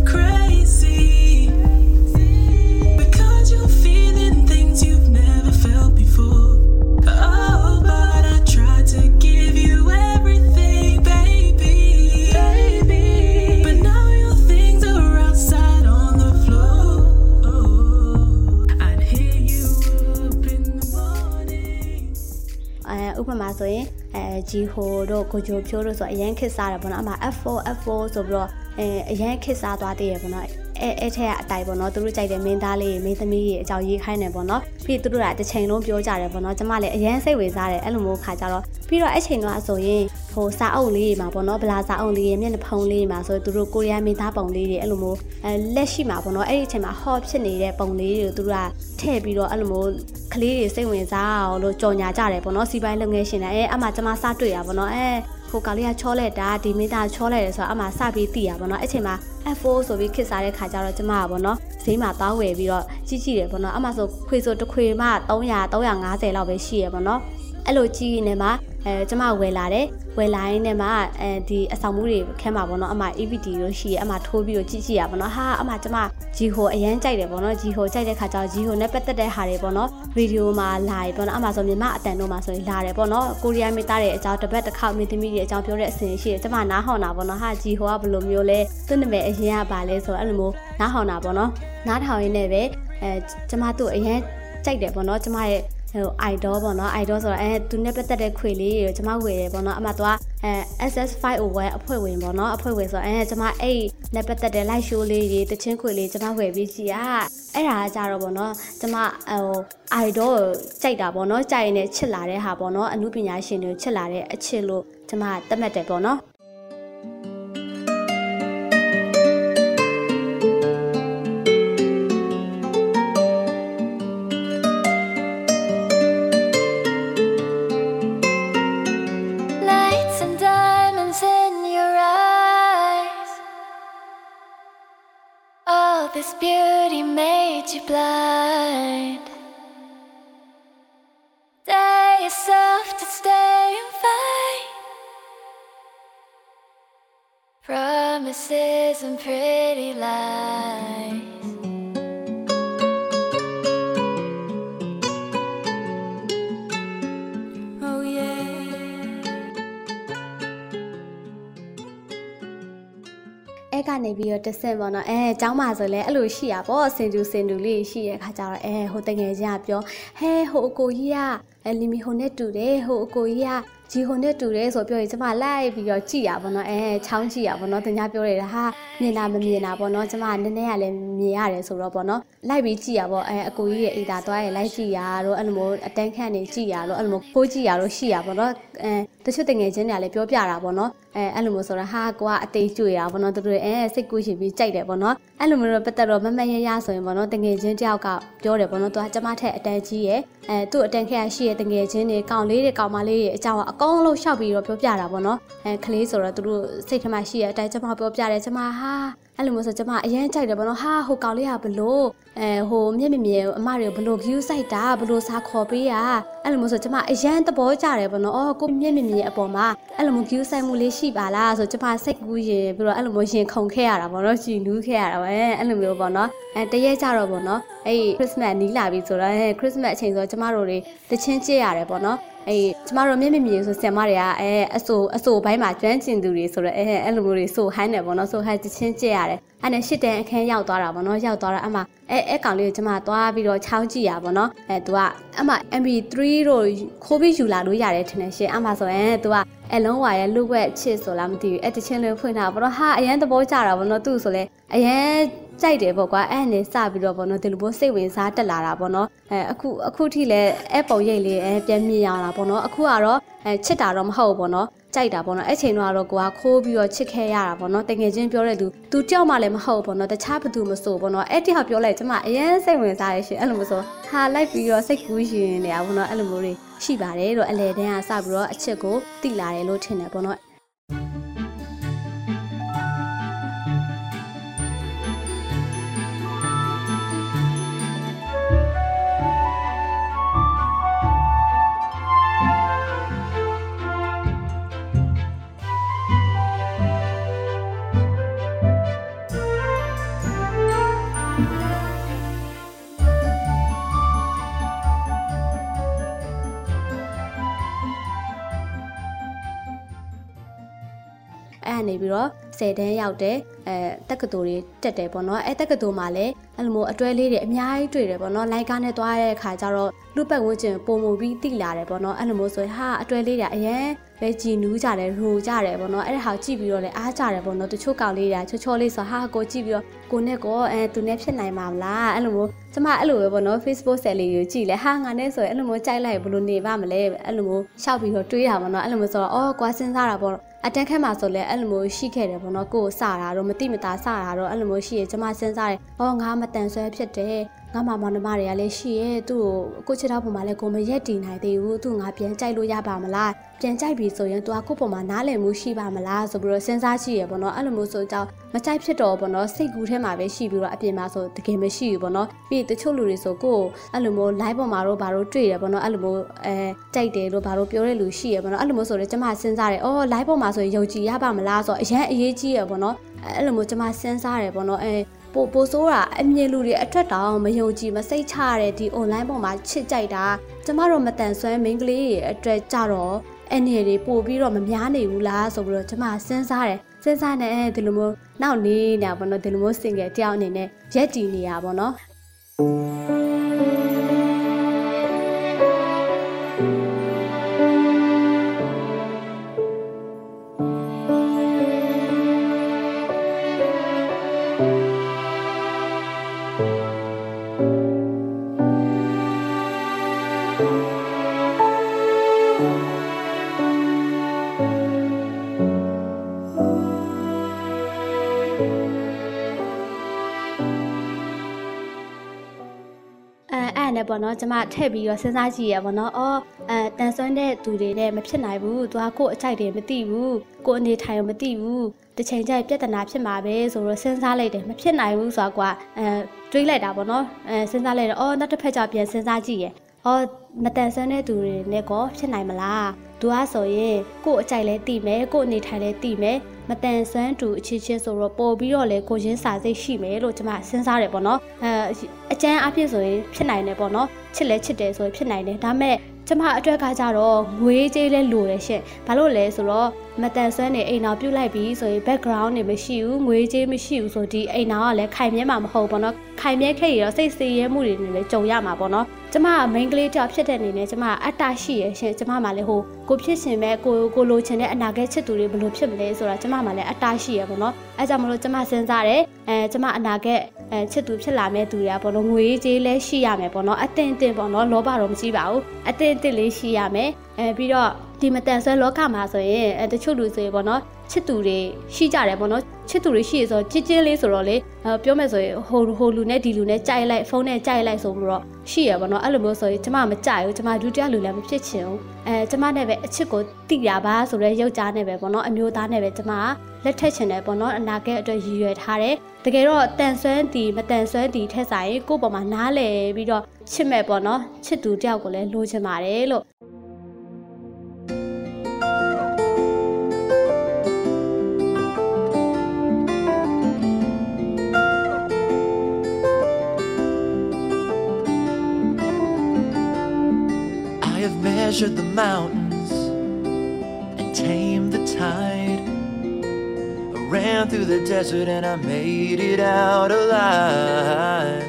အဲဂျီဟိုတို့ကိုဂျိုဖြိုးတို့ဆိုအရန်ခစ်စားတယ်ပေါ့နော်အမ F4 F4 ဆိုပြီးတော့အဲအရန်ခစ်စားသွားတည်ရပေါ့နော်အဲအဲ့ထက်ကအတိုင်ပေါ့နော်သူတို့ကြိုက်တဲ့မင်းသားလေးမင်းသမီးကြီးအကြောင်းရေးခိုင်းတယ်ပေါ့နော်ပြီးသူတို့ကတစ်ချိန်လုံးပြောကြတယ်ပေါ့နော်ကျမလည်းအရန်စိတ်ဝင်စားတယ်အဲ့လိုမျိုးခါကြတော့ပြီးတော့အဲ့ချိန်တော့ဆိုရင် ဟိုစာအုပ်လေးတွေမှာပေါ့နော်ဗလာစာအုပ်လေးတွေမျက်နှာဖုံးလေးတွေမှာဆိုသူတို့ကိုရီးယားမင်းသားပုံလေးတွေအဲ့လိုမျိုးအဲလက်ရှိမှာပေါ့နော်အဲ့ဒီအချိန်မှာ hot ဖြစ်နေတဲ့ပုံလေးတွေကိုသူတို့ကထည့်ပြီးတော့အဲ့လိုမျိုးကလေးတွေစိတ်ဝင်စားအောင်လို့ကြော်ညာကြတယ်ပေါ့နော်စီပိုင်းလုပ်ငန်းရှင်တွေအဲအမှကျမစတွေ့ရပါပေါ့နော်အဲဟိုကောင်လေးကချောလက်တာဒီမိသားချောလိုက်တယ်ဆိုတော့အမှစပြီးသိရပါတော့အဲ့ချိန်မှာ F4 ဆိုပြီးခစ်စားတဲ့ခါကျတော့ကျမကပေါ့နော်ဈေးမှာတောင်းဝယ်ပြီးတော့ကြီးကြီးတယ်ပေါ့နော်အမှဆိုခွေဆိုတစ်ခွေမှ300 350လောက်ပဲရှိရပေါ့နော်အဲ့လိုကြီးနေမှာ အဲကျမဝယ်လာတယ်ဝယ်လာရင်းနဲ့မှအဲဒီအဆောင်မှုတွေခဲမှာပေါ့နော်အမ EVD လို့ရှိရအမထိုးပြီးတော့ကြည့်ကြည့်ရပါတော့ဟာအမကျမဂျီဟိုအရန်ကြိုက်တယ်ပေါ့နော်ဂျီဟိုကြိုက်တဲ့ခါကျတော့ဂျီဟိုနဲ့ပတ်သက်တဲ့ဟာတွေပေါ့နော်ဗီဒီယိုမှာလာပြီပေါ့နော်အမဆိုမြန်မာအတန်တို့မှာဆိုရင်လာတယ်ပေါ့နော်ကိုရီးယားမိသားရဲ့အကြောင်းတစ်ပတ်တစ်ခေါက်မိသမီးရဲ့အကြောင်းပြောတဲ့အစီအစဉ်ရှိတယ်ကျမနားဟောင်းတာပေါ့နော်ဟာဂျီဟိုကဘယ်လိုမျိုးလဲသူ့နာမည်အရင်ကပါလဲဆိုတော့အဲ့လိုမျိုးနားဟောင်းတာပေါ့နော်နားထောင်ရင်းနဲ့ပဲအဲကျမသူ့အရင်ကြိုက်တယ်ပေါ့နော်ကျမရဲ့ ဟို idol ပေါ့နော် idol ဆိုတော့အဲသူနဲ့ပတ်သက်တဲ့ခွေလေးကိုကျမဝယ်တယ်ပေါ့နော်အမှသူကအဲ SS501 အဖွဲ့ဝင်ပေါ့နော်အဖွဲ့ဝင်ဆိုတော့အဲကျမအဲ့နဲ့ပတ်သက်တဲ့ live show လေးတွေတချင်းခွေလေးကျမဝယ်ပြီးကြည်อ่ะအဲ့ဒါကကြတော့ပေါ့နော်ကျမဟို idol ကိုကြိုက်တာပေါ့နော်ကြိုက်ရင်လည်းချစ်လာတဲ့ဟာပေါ့နော်အမှုပညာရှင်တွေကိုချစ်လာတဲ့အချစ်လို့ကျမသတ်မှတ်တယ်ပေါ့နော် some pretty lies. Oh, yeah. ။အဲကနေပြီးတော့တဆင့်ပေါ့နော်အဲចောင်းပါဆိုလဲအဲ့လိုရှိရပေါ့စင်တူစင်တူလေးရှိရခါကြတော့အဲဟိုတငယ်ချင်းကပြောဟဲဟိုအကိုကြီးကအဲလီမီဟိုနဲ့တူတယ်ဟိုအကိုကြီးက ဂျီဟိုနဲ့တူတယ်ဆိုပြောရင်ကျမလိုက်ပြီးတော့ကြည်ရပေါ့နော်အဲချောင်းကြည့်ရပေါ့နော်တင်ကြပြောရတယ်ဟာမြင်တာမမြင်တာပေါ့နော်ကျမနည်းနည်းကလည်းမြင်ရတယ်ဆိုတော့ပေါ့နော်လိုက်ပြီးကြည်ရပေါ့အဲအကိုကြီးရဲ့အိတာသွားရင်လိုက်ကြည်ရတော့အဲ့လိုမျိုးအတန်းခန့်နေကြည်ရတော့အဲ့လိုမျိုးခိုးကြည်ရတော့ရှိရပေါ့နော်အဲတချို့တငယ်ချင်းတွေကလည်းပြောပြတာပေါ့နော်အဲအဲ့လိုမျိုးဆိုတော့ဟာကိုကအသေးကျွေတာပေါ့နော်သူတို့အဲစိတ်ကူးရှင်ပြီးကြိုက်တယ်ပေါ့နော်အဲ့လိုမျိုးတော့ပတ်သက်တော့မမရရဆိုရင်ပေါ့နော်တငယ်ချင်းတယောက်ကပြောတယ်ပေါ့နော်သူကကျမထက်အတန်းကြီးရဲ့အဲသူ့အတန်းခက်ရှိရဲ့တငယ်ချင်းတွေကောင်လေးတွေကောင်မလေးတွေအကြောင်းအကုန်လုံးရှောက်ပြီးတော့ပြောပြတာပေါ့နော်အဲကလေးဆိုတော့သူတို့စိတ်ထဲမှာရှိရဲ့အတိုင်းကျမပြောပြတယ်ကျမဟာ အဲ့လိုမျိုးဆိုကျမအရင်ကြိုက်တယ်ပေါ့နော်ဟာဟိုကောင်လေးကဘလို့အဲဟိုမျက်မြင်မြင်အမတွေကိုဘလို့ view site တာဘလို့စာခေါ်ပေးရအဲ့လိုမျိုးဆိုကျမအရင်သဘောကျတယ်ပေါ့နော်အော်ကိုမျက်မြင်မြင်အပေါ်မှာအဲ့လိုမျိုး view site မှုလေးရှိပါလားဆိုကျမစိတ်ကူးရင်ပြီးတော့အဲ့လိုမျိုးရင်ခုန်ခဲ့ရတာပေါ့နော်ရှင်နူးခဲ့ရတာပဲအဲ့လိုမျိုးပေါ့နော်အဲတရက်ကြတော့ပေါ့နော်အဲ့ Christmas နီးလာပြီဆိုတော့အဲ Christmas အချိန်ဆိုကျမတို့တွေတချင်းကြည့်ရတယ်ပေါ့နော် အေးကျမတို့မျက်မြင်မြင်ဆိုဆင်မတွေကအဲအဆိုအဆိုဘိုင်းမှာကျွမ်းကျင်သူတွေဆိုတော့အဲအဲ့လိုမျိုးတွေဆိုဟိုင်းတယ်ပေါ့နော်ဆိုဟိုင်းတချင်းကြည့်ရတယ်အဲ့နဲ့ရှစ်တန်းအခန်းရောက်သွားတာပေါ့နော်ရောက်သွားတာအမှအဲအဲကောင်လေးကိုကျမသွားပြီးတော့ချောင်းကြည့်ရပါတော့အဲသူကအမှ MP3 တို့ခိုးပြီးယူလာလို့ရတယ်ထင်တယ်ရှင်အမှဆိုရင်သူကအလုံးဝရဲ့လူဝက်ချစ်ဆိုလားမသိဘူးအဲတချင်းလေးဖွင့်တာပေါ့နော်ဟာအရန်သဘောကျတာပေါ့နော်သူ့ဆိုလဲအရန် ကြိုက်တယ်ပေါ့ကွာအဲ့နဲ့စပြီးတော့ပေါ့နော်ဒီလိုမျိုးစိတ်ဝင်စားတက်လာတာပေါ့နော်အဲအခုအခုထိလည်းအဲ့ပုံရိပ်လေးအဲပြန်မြင်ရတာပေါ့နော်အခုကတော့အဲချစ်တာတော့မဟုတ်ဘူးပေါ့နော်ကြိုက်တာပေါ့နော်အဲ့ချိန်တော့ကတော့ကိုကခိုးပြီးတော့ချစ်ခဲ့ရတာပေါ့နော်တကယ်ချင်းပြောတဲ့သူသူကြောက်မှလည်းမဟုတ်ပေါ့နော်တခြားဘသူမဆိုပေါ့နော်အဲ့တိဟာပြောလိုက်ကျမအရင်စိတ်ဝင်စားရရှင်အဲ့လိုမျိုးဆိုဟာလိုက်ပြီးတော့စိတ်ကူးရှင်နေတာပေါ့နော်အဲ့လိုမျိုးတွေရှိပါတယ်တော့အလေတန်းကစပြီးတော့အချစ်ကိုတိလာတယ်လို့ထင်တယ်ပေါ့နော် ကနေပြီးတော့10တန်းရောက်တယ်အဲတက္ကသိုလ်တွေတက်တယ်ပေါ့နော်အဲတက္ကသိုလ်မှာလည်းအဲ့လိုမျိုးအတွဲလေးတွေအများကြီးတွေ့တယ်ပေါ့နော်လိုက်ကားနဲ့သွားတဲ့အခါကျတော့လူပတ်ဝန်းကျင်ပုံမပြီးတိလာတယ်ပေါ့နော်အဲ့လိုမျိုးဆိုရင်ဟာအတွဲလေးတွေအရင်ပဲကြည်နူးကြတယ်ရိုကြတယ်ပေါ့နော်အဲ့ဒါဟာကြည့်ပြီးတော့လည်းအားကြတယ်ပေါ့နော်တချို့ကောင်လေးတွေကချောချောလေးဆိုဟာကိုကြည့်ပြီးတော့ကိုနဲ့ကောအဲသူနဲ့ဖြစ်နိုင်မှာမလားအဲ့လိုမျိုးကျမအဲ့လိုပဲပေါ့နော် Facebook ဆယ်လေးကိုကြည့်လဲဟာငါနဲ့ဆိုရင်အဲ့လိုမျိုးကြိုက်လိုက်ဘယ်လိုနေပါမလဲအဲ့လိုမျိုးရှောက်ပြီးတော့တွေးတာပေါ့နော်အဲ့လိုမျိုးဆိုတော့အော်ကွာစဉ်းစားတာပေါ့အတန်းခက်မှာဆိုလဲအဲ့လိုမျိုးရှိခဲ့တယ်ပေါ့နော်ကိုယ်စတာတော့မတိမတာစတာတော့အဲ့လိုမျိုးရှိရကျမစဉ်းစားတယ်ဟောငါမတန်ဆွဲဖြစ်တယ် ငါမမောင်နှမတွေကလည်းရှိရဲသူ့ကိုကိုချစ်တော့ပုံမှာလည်းကိုမရက်တည်နိုင်သေးဘူးသူငါပြန်ကြိုက်လို့ရပါမလားပြန်ကြိုက်ပြီဆိုရင်သူကကိုပုံမှာနားလည်မှုရှိပါမလားဆိုပြီးတော့စဉ်းစားကြည့်ရပေါ့နော်အဲ့လိုမျိုးဆိုကြောင်းမကြိုက်ဖြစ်တော့ပေါ့နော်စိတ်ကူးထဲမှာပဲရှိပြီးတော့အပြင်မှာဆိုတကယ်မရှိဘူးပေါ့နော်ပြီးတချို့လူတွေဆိုကိုအဲ့လိုမျိုး live ပေါ်မှာတော့ဘာလို့တွေ့ရပေါ့နော်အဲ့လိုမျိုးအဲကြိုက်တယ်လို့ဘာလို့ပြောတဲ့လူရှိရပေါ့နော်အဲ့လိုမျိုးဆိုတော့ကျမစဉ်းစားတယ်အော် live ပေါ်မှာဆိုရင်ယုံကြည်ရပါမလားဆိုတော့အရင်အရေးကြီးရပေါ့နော်အဲ့လိုမျိုးကျမစဉ်းစားတယ်ပေါ့နော်အဲ ပိုပိုဆိုးတာအမြင်လူတွေအထက်တောင်မယုံကြည်မစိတ်ချရတဲ့ဒီ online ပေါ်မှာချစ်ကြိုက်တာကျမတို့မတန်ဆွမ်းမိန်းကလေးတွေအတွက်ကြတော့အနေတွေပို့ပြီးတော့မများနေဘူးလားဆိုပြီးတော့ကျမစဉ်းစားတယ်စဉ်းစားနေအဲဒီလိုမျိုးနောက်နေနေတာပေါ့နော်ဒီလိုမျိုး single တယောက်အနေနဲ့ရက်တည်နေတာပေါ့နော် ပေါ့နော်ကျမထည့်ပြီးတော့စဉ်းစားကြည့်ရပေါ့နော်အော်အဲတန်ဆွမ်းတဲ့သူတွေနဲ့မဖြစ်နိုင်ဘူးသူကကိုယ့်အကြိုက်တွေမသိဘူးကိုယ့်အနေထိုင်ကိုမသိဘူးတစ်ချိန်ကျရင်ပြဿနာဖြစ်မှာပဲဆိုတော့စဉ်းစားလိုက်တယ်မဖြစ်နိုင်ဘူးဆိုတာကွာအဲတွေးလိုက်တာပေါ့နော်အဲစဉ်းစားလိုက်တော့အော်နောက်တစ်ဖက်ကျပြန်စဉ်းစားကြည့်ရအော်မတန်ဆွမ်းတဲ့သူတွေနဲ့ကောဖြစ်နိုင်မလား သူကဆိုရင်ကိုယ့်အကြိုက်လဲသိမယ်ကိုယ့်အနေထိုင်လဲသိမယ်မတန်ဆွမ်းတူအချင်းချင်းဆိုတော့ပို့ပြီးတော့လေကိုချင်းစာစိတ်ရှိမယ်လို့ကျွန်မစဉ်းစားတယ်ပေါ့နော်အဲအကျန်းအဖြစ်ဆိုရင်ဖြစ်နိုင်တယ်ပေါ့နော်ချစ်လဲချစ်တယ်ဆိုရင်ဖြစ်နိုင်တယ်ဒါမဲ့ကျမအတွက်ကကြတော့ငွေကြေးလဲလိုတယ်ရှင့်ဘာလို့လဲဆိုတော့ မတန်ဆွမ်းနေအိမ်တော်ပြုတ်လိုက်ပြီးဆိုရင် background တွေမရှိဘူးငွေကြေးမရှိဘူးဆိုဒီအိမ်တော်ကလည်းခိုင်မြဲမှာမဟုတ်ပေါ့နော်ခိုင်မြဲခဲ့ရတော့စိတ်စေးရဲမှုတွေနဲ့လည်းကြုံရမှာပေါ့နော်ကျမက main ကလေးတောက်ဖြစ်တဲ့အနေနဲ့ကျမကအတ္တရှိရရှင်ကျမမှလည်းဟိုကိုဖြစ်ရှင်မဲ့ကိုကိုလိုချင်တဲ့အနာဂတ်ချစ်သူတွေဘယ်လိုဖြစ်မလဲဆိုတာကျမမှလည်းအတ္တရှိရပေါ့နော်အဲကြောင့်မလို့ကျမစဉ်းစားတယ်အဲကျမအနာဂတ်အဲချစ်သူဖြစ်လာမဲ့သူတွေကပေါ့နော်ငွေကြေးလဲရှိရမယ်ပေါ့နော်အတင်းအတင်းပေါ့နော်လောဘတော့မရှိပါဘူးအတင်းအတင်းလေးရှိရမယ်အဲပြီးတော့ ဒီမတန်ဆွဲလောကမှာဆိုရင်အဲတချို့လူဆိုရင်ပေါ့နော်ချစ်သူတွေရှိကြတယ်ပေါ့နော်ချစ်သူတွေရှိရဆိုချစ်ချင်းလေးဆိုတော့လေအဲပြောမယ်ဆိုရင်ဟိုဟိုလူနဲ့ဒီလူနဲ့ကြိုက်လိုက်ဖုန်းနဲ့ကြိုက်လိုက်ဆိုပြီးတော့ရှိရပေါ့နော်အဲ့လိုမျိုးဆိုရင်ကျမမကြိုက်ဘူးကျမဒုတိယလူလည်းမဖြစ်ချင်ဘူးအဲကျမနဲ့ပဲအချစ်ကိုတိရပါဆိုတော့ယောက်ျားနဲ့ပဲပေါ့နော်အမျိုးသားနဲ့ပဲကျမကလက်ထက်ချင်တယ်ပေါ့နော်အနာဂတ်အတွက်ရည်ရွယ်ထားတယ်တကယ်တော့တန်ဆွမ်းတီမတန်ဆွမ်းတီထက်ဆိုင်ကိုယ့်ပေါ်မှာနားလည်ပြီးတော့ချစ်မဲ့ပေါ့နော်ချစ်သူတယောက်ကိုလည်းလိုချင်ပါတယ်လို့ measured the mountains and tamed the tide. I ran through the desert and I made it out alive.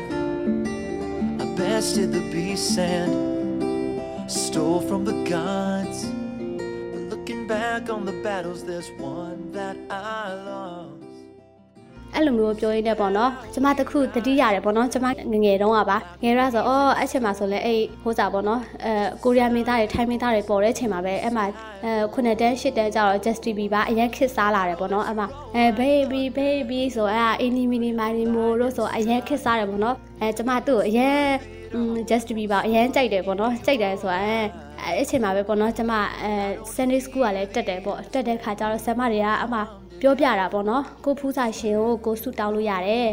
I bested the beasts and stole from the gods. But looking back on the battles, there's one that I lost. အဲ့လိုမျိုးပြောရင်းနဲ့ပေါ့နော်ကျမတခုတတိရတယ်ပေါ့နော်ကျမငငယ်တုန်းကပါငယ်ရဆိုအော်အဲ့ချိန်မှာဆိုလဲအဲ့ဟိုစားပေါ့နော်အဲကိုရီးယားမင်းသားတွေထိုင်းမင်းသားတွေပေါ်တဲ့ချိန်မှာပဲအဲ့မှာအဲခုနှစ်တန်းရှစ်တန်းကျတော့ Justin Bieber အရင်ခစ်စားလာတယ်ပေါ့နော်အဲ့မှာအဲ baby baby ဆိုအဲ့အင်းနီမီနီမာနီမိုတို့ဆိုအရင်ခစ်စားတယ်ပေါ့နော်အဲကျမသူ့ကိုအရင် Justin Bieber အရင်ကြိုက်တယ်ပေါ့နော်ကြိုက်တယ်ဆိုတော့အဲ အဲ့အချိန်မှာပဲပေါ့နော်ကျမအဲ Sunday School ကလည်းတက်တယ်ပေါ့တက်တဲ့ခါကျတော့ဆရာမတွေကအမှပြောပြတာပေါ့နော်ကိုဖူးစာရှင်ကိုကိုဆူတောင်းလို့ရတယ်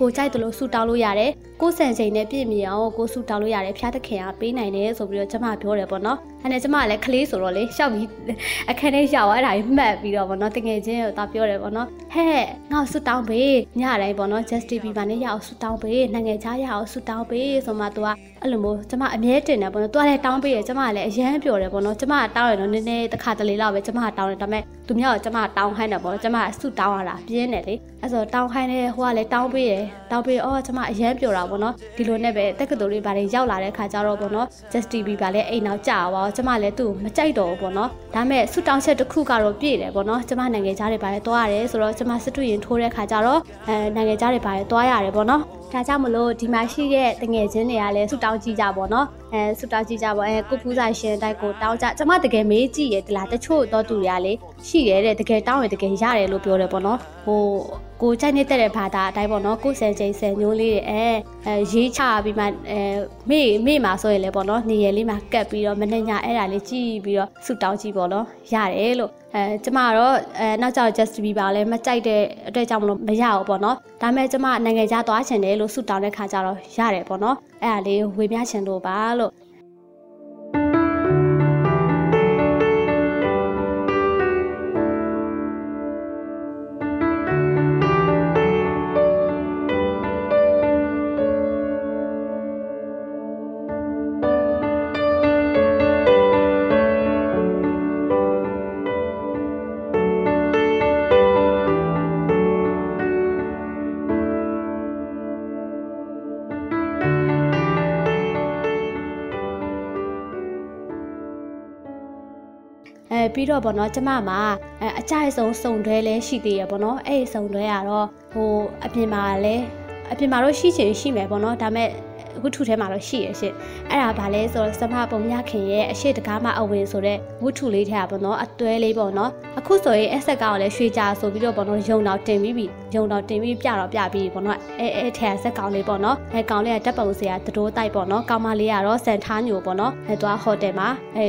ကိုကြိုက်တယ်လို့ဆူတောင်းလို့ရတယ်ကိုစံချိန်နဲ့ပြည့်မီအောင်ကိုဆူတောင်းလို့ရတယ်ဖျားသခင်ကပေးနိုင်တယ်ဆိုပြီးတော့ကျမပြောတယ်ပေါ့နော်အဲ့နဲ့ကျမကလည်းကလေးဆိုတော့လေရှောက်ပြီးအခန်းထဲရောက်အဲ့ဒါကြီးမှတ်ပြီးတော့ပေါ့နော်တကယ်ချင်းကိုတော့ပြောတယ်ပေါ့နော်ဟဲ့ငါ့ကိုဆူတောင်းပေးညတိုင်းပေါ့နော် Justin Bieber နဲ့ရအောင်ဆူတောင်းပေးနိုင်ငံခြားရအောင်ဆူတောင်းပေးဆိုမှ तू ကအဲ့လိုမျိုးကျမအမြဲတင်တယ်ပေါ့နော် तू ကလည်းတောင်းပေးတယ်ကျမကလည်းအရန်ပြောတယ်ပေါ့နော်ကျမကတောင်းရတော့နည်းနည်းတစ်ခါတလေလောက်ပဲကျမကတောင်းတယ်ဒါပေမဲ့သူမြောက်ကကျမကတောင်းခိုင်းတယ်ပေါ့နော်ကျမကဆူတောင်းရတာပြင်းတယ်လေအဲ့ဆိုတောင်းခိုင်းတယ်ဟိုကလည်းတောင်းပေးတယ်တောင်းပေးအော်ကျမအရန်ပြောတာပေါ့နော်ဒီလိုနဲ့ပဲတက္ကသိုလ်လေးဘာတွေရောက်လာတဲ့ခါကျတော့ပေါ့နော် Justin Bieber လည်းအိမ်နောက်ကြာပါကျမလည်းသူ့မကြိုက်တော့ဘူးပေါ့နော်ဒါပေမဲ့ဆူတောင်းချက်တစ်ခုကတော့ပြည့်တယ်ပေါ့နော်ကျမနိုင်ငံခြားတွေဘာတွေသွားရတယ်ဆိုတော့ကျမစစ်တူရင်ထိုးတဲ့ခါကျတော့အဲနိုင်ငံခြားတွေဘာတွေသွားရတယ်ပေါ့နော်ဒါကြောင့်မလို့ဒီမှာရှိတဲ့တငယ်ချင်းတွေကလည်းဆူတောင်းကြည့်ကြပေါ့နော်အဲဆူတောင်းကြည့်ကြပေါ့အဲကိုဖူးစာရှင်တိုက်ကိုတောင်းကြကျမတကယ်မေးကြည့်ရဒီလားတချို့တော့သူတွေကလေရှိတယ်တဲ့တကယ်တောင်းရင်တကယ်ရတယ်လို့ပြောတယ်ပေါ့နော်ဟို ကိုကြိုက်နေတဲ့ဘာသာအတိုင်းပေါ့နော်ကိုယ်ဆယ်ချိန်ဆယ်ညိုးလေးတွေအဲအဲရေးချပြီးမှအဲမေ့မေ့မှာဆိုရင်လည်းပေါ့နော်နေရလေးမှာကတ်ပြီးတော့မနေ့ညအဲ့ဒါလေးကြည့်ပြီးတော့ဆူတောင်းကြည့်ပေါ့နော်ရတယ်လို့အဲကျမတော့အဲနောက်ကျတော့ Just Bieber လည်းမကြိုက်တဲ့အတွက်ကြောင့်မလို့မရဘူးပေါ့နော်ဒါပေမဲ့ကျမနိုင်ငံခြားသွားချင်တယ်လို့ဆူတောင်းတဲ့ခါကျတော့ရတယ်ပေါ့နော်အဲ့ဒါလေးဝေမျှချင်လို့ပါလို့ ပြီးတော့ပေါ့နော်ကျမမှာအဲအကြိုက်ဆုံးစုံတွဲလဲရှိသေးရပေါ့နော်အဲ့ဒီစုံတွဲကတော့ဟိုအပြင်မှာလဲအပြင်မှာတော့ရှိချင်ရှိမယ်ပေါ့နော်ဒါပေမဲ့ဝတ္ထုထဲမှာတော့ရှိရရှင့်အဲ့ဒါဘာလဲဆိုတော့စမပုံမြခင်ရဲ့အရှိတကားမအဝင်ဆိုတဲ့ဝတ္ထုလေးထဲကပေါ့နော်အတွဲလေးပေါ့နော်အခုဆိုရင်အဆက်ကောင်လည်းရွှေကြာဆိုပြီးတော့ပေါ့နော်ယုံတော့တင်ပြီးပြီ ယုံတော့တင်ပြီးပြတော့ပြပြီးပေါ့နော်အဲအဲထဲကဆက်ကောင်လေးပေါ့နော်အဲကောင်လေးကဓာတ်ပုံစရာသတိုးတိုက်ပေါ့နော်ကောင်မလေးကတော့စန်ထားညိုပေါ့နော်အဲသွားဟိုတယ်မှာအဲ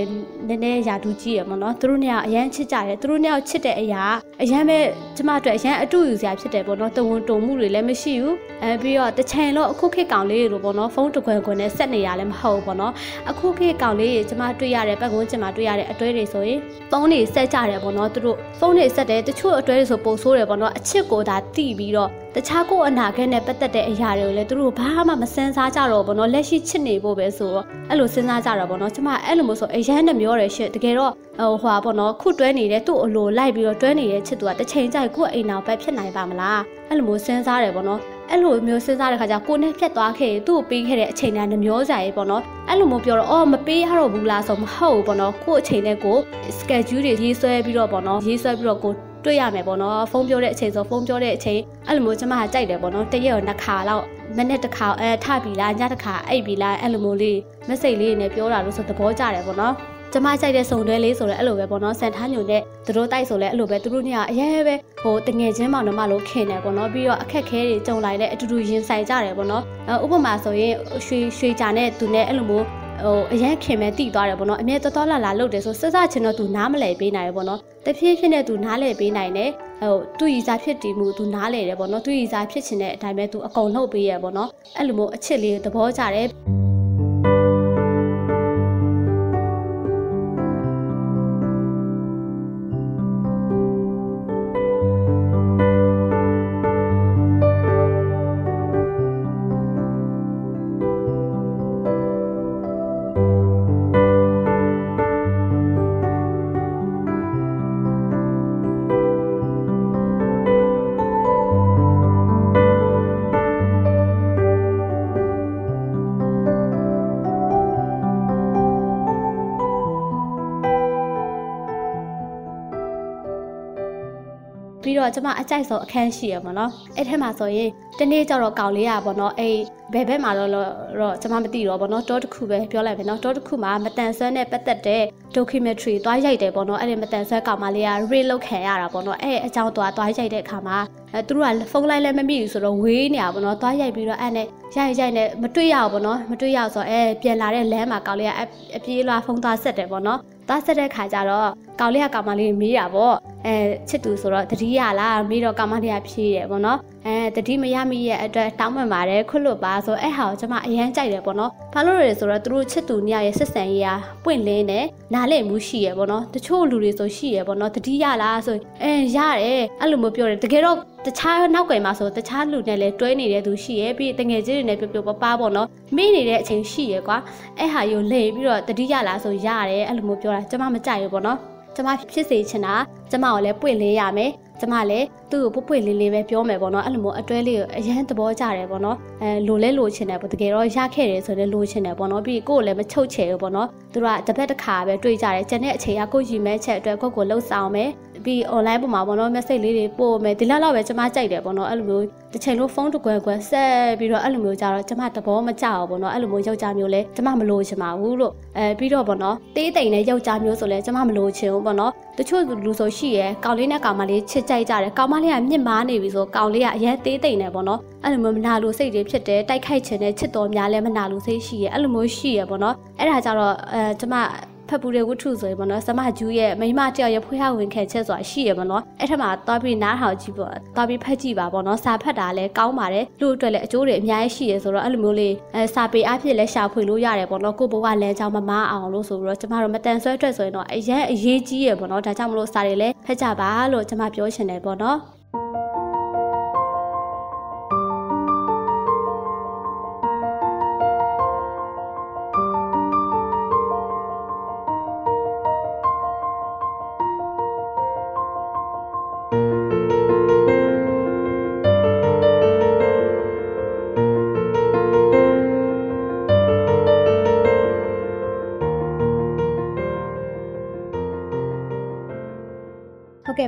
နည်းနည်းယာတူးကြည့်ရပေါ့နော်သူတို့เนี่ยအရန်ချစ်ကြတယ်သူတို့เนี่ยချစ်တဲ့အရာအရန်ပဲကျမတို့အရန်အတူယူစရာဖြစ်တယ်ပေါ့နော်တဝန်တုံမှုတွေလည်းမရှိဘူးအဲပြီးတော့တချင်တော့အခုခေတ်ကောင်လေးတွေလိုပေါ့နော်ဖုန်းတခွဲခွဲနဲ့ဆက်နေရလည်းမဟုတ်ဘူးပေါ့နော်အခုခေတ်ကောင်လေးတွေကျမတွေ့ရတဲ့ပတ်ကုန်းကျင်မှာတွေ့ရတဲ့အတွဲတွေဆိုရင်ဖုန်းတွေဆက်ကြတယ်ပေါ့နော်သူတို့ဖုန်းတွေဆက်တယ်တချို့အတွဲတွေဆိုပို့ဆိုးတယ်ပေါ့နော်အချစ်ကို သာတိပြီးတော့တခြားကိုအနာဂတ်နဲ့ပတ်သက်တဲ့အရာတွေကိုလည်းသူတို့ဘာမှမစမ်းစားကြတော့ဘောနော်လက်ရှိချစ်နေဖို့ပဲဆိုတော့အဲ့လိုစဉ်းစားကြတာဘောနော်ကျမအဲ့လိုမျိုးဆိုအရန်နဲ့မျောတယ်ရှင့်တကယ်တော့ဟိုဟွာဘောနော်ခုတွဲနေတဲ့သူ့အလိုလိုက်ပြီးတော့တွဲနေတဲ့ချစ်သူကတစ်ချိန်ကျရင်ကိုယ့်အိမ်နောက်ပဲဖြစ်နိုင်ပါမလားအဲ့လိုမျိုးစဉ်းစားတယ်ဘောနော်အဲ့လိုမျိုးစဉ်းစားတဲ့ခါကျကိုနဲ့ဖြတ်သွားခဲ့သူ့ကိုပေးခဲ့တဲ့အချိန်တိုင်းနှမျောစရာကြီးပေါ့နော်အဲ့လိုမျိုးပြောတော့အော်မပေးရတော့ဘူးလားဆိုမဟုတ်ဘူးပေါ့နော်ကို့အချိန်နဲ့ကို schedule တွေရေးဆွဲပြီးတော့ပေါ့နော်ရေးဆွဲပြီးတော့ကို တွေ့ရမယ်ပေါ့နော်ဖုန်းပြောတဲ့အချိန်ဆိုဖုန်းပြောတဲ့အချိန်အဲ့လိုမျိုးကျမကကြိုက်တယ်ပေါ့နော်တရက်နှစ်ခါလောက်မနေ့တစ်ခါအဲထပြီလားညတစ်ခါအိပ်ပြီလားအဲ့လိုမျိုးလေး message လေးနဲ့ပြောတာလို့ဆိုသဘောကျတယ်ပေါ့နော်ကျမကြိုက်တဲ့စုံတွဲလေးဆိုလည်းအဲ့လိုပဲပေါ့နော်စန်ထားညုံနဲ့သူတို့တိုက်ဆိုလည်းအဲ့လိုပဲသူတို့ညအရဲပဲဟိုတငယ်ချင်းမောင်နှမလို့ခင်တယ်ပေါ့နော်ပြီးတော့အခက်ခဲတွေကြုံလာတဲ့အတူတူရင်ဆိုင်ကြတယ်ပေါ့နော်ဥပမာဆိုရင်ရွှေရွှေကြာနဲ့သူနဲ့အဲ့လိုမျိုး ဟိုအရင်ခင်မဲ့တိသွားတယ်ပေါ့နော်အမြဲတော်တော်လာလာလုပ်တယ်ဆိုစစချင်းတော့သူနားမလည်ပေးနိုင်တယ်ပေါ့နော်တဖြည်းဖြည်းနဲ့သူနားလည်ပေးနိုင်တယ်ဟိုသူ့ရီစားဖြစ်တည်မှုသူနားလည်တယ်ပေါ့နော်သူ့ရီစားဖြစ်ချင်တဲ့အတိုင်းပဲသူအကုန်လုပ်ပေးရပေါ့နော်အဲ့လိုမျိုးအချစ်လေးသဘောကျတယ် ပြီးတော့ကျမအကြိုက်ဆုံးအခန်းရှိရပါတော့အဲ့ထက်မှာဆိုရင်တနေ့ကျတော့ကောင်လေးရပါတော့အဲ့ဘယ်ဘက်မှာတော့တော့ကျမမသိတော့ဘောနော်တောတစ်ခုပဲပြောလိုက်မယ်နော်တောတစ်ခုမှာမတန်ဆွမ်းနဲ့ပတ်သက်တဲ့ documentary သွားရိုက်တယ်ပေါ့နော်အဲ့ဒီမတန်ဆွမ်းကောင်မလေးက read လုပ်ခံရတာပေါ့နော်အဲ့အကြောင်းသွားသွားရိုက်တဲ့အခါမှာအဲသူတို့ကဖုန်းလိုက်လည်းမမိဘူးဆိုတော့ဝေးနေတာပေါ့နော်သွားရိုက်ပြီးတော့အဲ့နဲ့ရိုက်ရိုက်နဲ့မတွေ့ရဘူးပေါ့နော်မတွေ့ရဆိုတော့အဲပြန်လာတဲ့လမ်းမှာကောင်လေးကအပြေးလွှာဖုန်းသွားဆက်တယ်ပေါ့နော်သွားဆက်တဲ့ခါကျတော့ကောင်လေးကကောင်မလေးမေးတာပေါ့အဲချစ်သူဆိုတော့တတိယလားမေးတော့ကောင်မလေးကဖြေးတယ်ပေါ့နော်အဲတတိမရမိရဲ့အတွက်တောင်းပန်ပါတယ်ခွလွတ်ပါဆိုအဲ့ဟာကိုကျွန်မအရန်ကြိုက်တယ်ပေါ့နော်ဘာလို့လဲဆိုတော့သူတို့ချစ်သူညရဲ့ဆက်ဆံရေးကပွင့်လင်းတယ်နားလည်မှုရှိရပေါ့နော်တချို့လူတွေဆိုရှိရပေါ့နော်တတိယလားဆိုအဲရတယ်အဲ့လိုမျိုးပြောတယ်တကယ်တော့တခြားနောက်ကွယ်မှာဆိုတခြားလူနဲ့လည်းတွဲနေတဲ့သူရှိရဲ့ပြီးတငယ်ချင်းတွေနဲ့ပြပြပပပေါ့နော်မိနေတဲ့အချိန်ရှိရဲ့ကွာအဲ့ဟာယူလေပြီးတော့တတိယလားဆိုရတယ်အဲ့လိုမျိုးပြောတာကျွန်မမကြိုက်ဘူးပေါ့နော် ကျမဖြစ်စေချင်တာကျမကိုလည်းပွင့်လေးရမယ်ကျမလည်းသူ့ကိုပွပွလေးလေးပဲပြောမယ်ပေါ့နော်အဲ့လိုမျိုးအတွဲလေးကိုအရန်သဘောကျတယ်ပေါ့နော်အဲလိုလဲလိုချင်တယ်ပေါ့တကယ်တော့ရခဲ့တယ်ဆိုတော့လိုချင်တယ်ပေါ့နော်ပြီးကိုယ်လည်းမချုပ်ချယ်ဘူးပေါ့နော်သူတို့ကတစ်ပတ်တစ်ခါပဲတွေ့ကြတယ်ကျန်တဲ့အချိန်ကကိုယ်ယူမဲ့ချက်အတွက်ကိုယ့်ကိုလှုပ်ဆောင်မယ် ပြီး online ပေါ်မှာပေါ့နော် message လေးတွေပို့မယ်ဒီလောက်လောက်ပဲကျမကြိုက်တယ်ပေါ့နော်အဲ့လိုမျိုးတစ်ချိန်လုံးဖုန်းတကွယ်ကွယ်ဆက်ပြီးတော့အဲ့လိုမျိုးကြတော့ကျမသဘောမကျအောင်ပေါ့နော်အဲ့လိုမျိုးယောက်ျားမျိုးလဲကျမမလိုချင်ပါဘူးလို့အဲပြီးတော့ပေါ့နော်တေးတိမ်နဲ့ယောက်ျားမျိုးဆိုလဲကျမမလိုချင်ဘူးပေါ့နော်တချို့လူဆိုရှိရဲကောင်လေးနဲ့ကောင်မလေးချစ်ကြိုက်ကြတယ်ကောင်မလေးကမြင့်မားနေပြီဆိုကောင်လေးကအရင်သေးတိမ်နေပေါ့နော်အဲ့လိုမျိုးမနာလို့စိတ်တွေဖြစ်တယ်တိုက်ခိုက်ခြင်းနဲ့ချစ်တော်များလဲမနာလို့စိတ်ရှိရဲအဲ့လိုမျိုးရှိရဲပေါ့နော်အဲ့ဒါကြတော့အဲကျမ ဖတ်ပူတဲ့ဝတ္ထုဆိုရင်ပေါ့နော်စမဂျူးရဲ့မိမတယောက်ရဲ့ဖွေးဟဝင်ခံချက်ဆိုတာရှိရပေါ့နော်အဲ့ထက်မှာသွားပြီးနားထောင်ကြည့်ပေါ့သွားပြီးဖတ်ကြည့်ပါပေါ့နော်စာဖတ်တာလည်းကောင်းပါတယ်လူအတွက်လည်းအကျိုးတွေအများကြီးရှိရဆိုတော့အဲ့လိုမျိုးလေးအဲစာပေအဖြစ်လည်းရှာဖွေလို့ရတယ်ပေါ့နော်ကိုဘဝလမ်းကြောင်းမမအောင်လို့ဆိုပြီးတော့ကျမတို့မတန်ဆွဲအတွက်ဆိုရင်တော့အရင်အရေးကြီးရပေါ့နော်ဒါကြောင့်မလို့စာတွေလည်းဖတ်ကြပါလို့ကျမပြောချင်တယ်ပေါ့နော်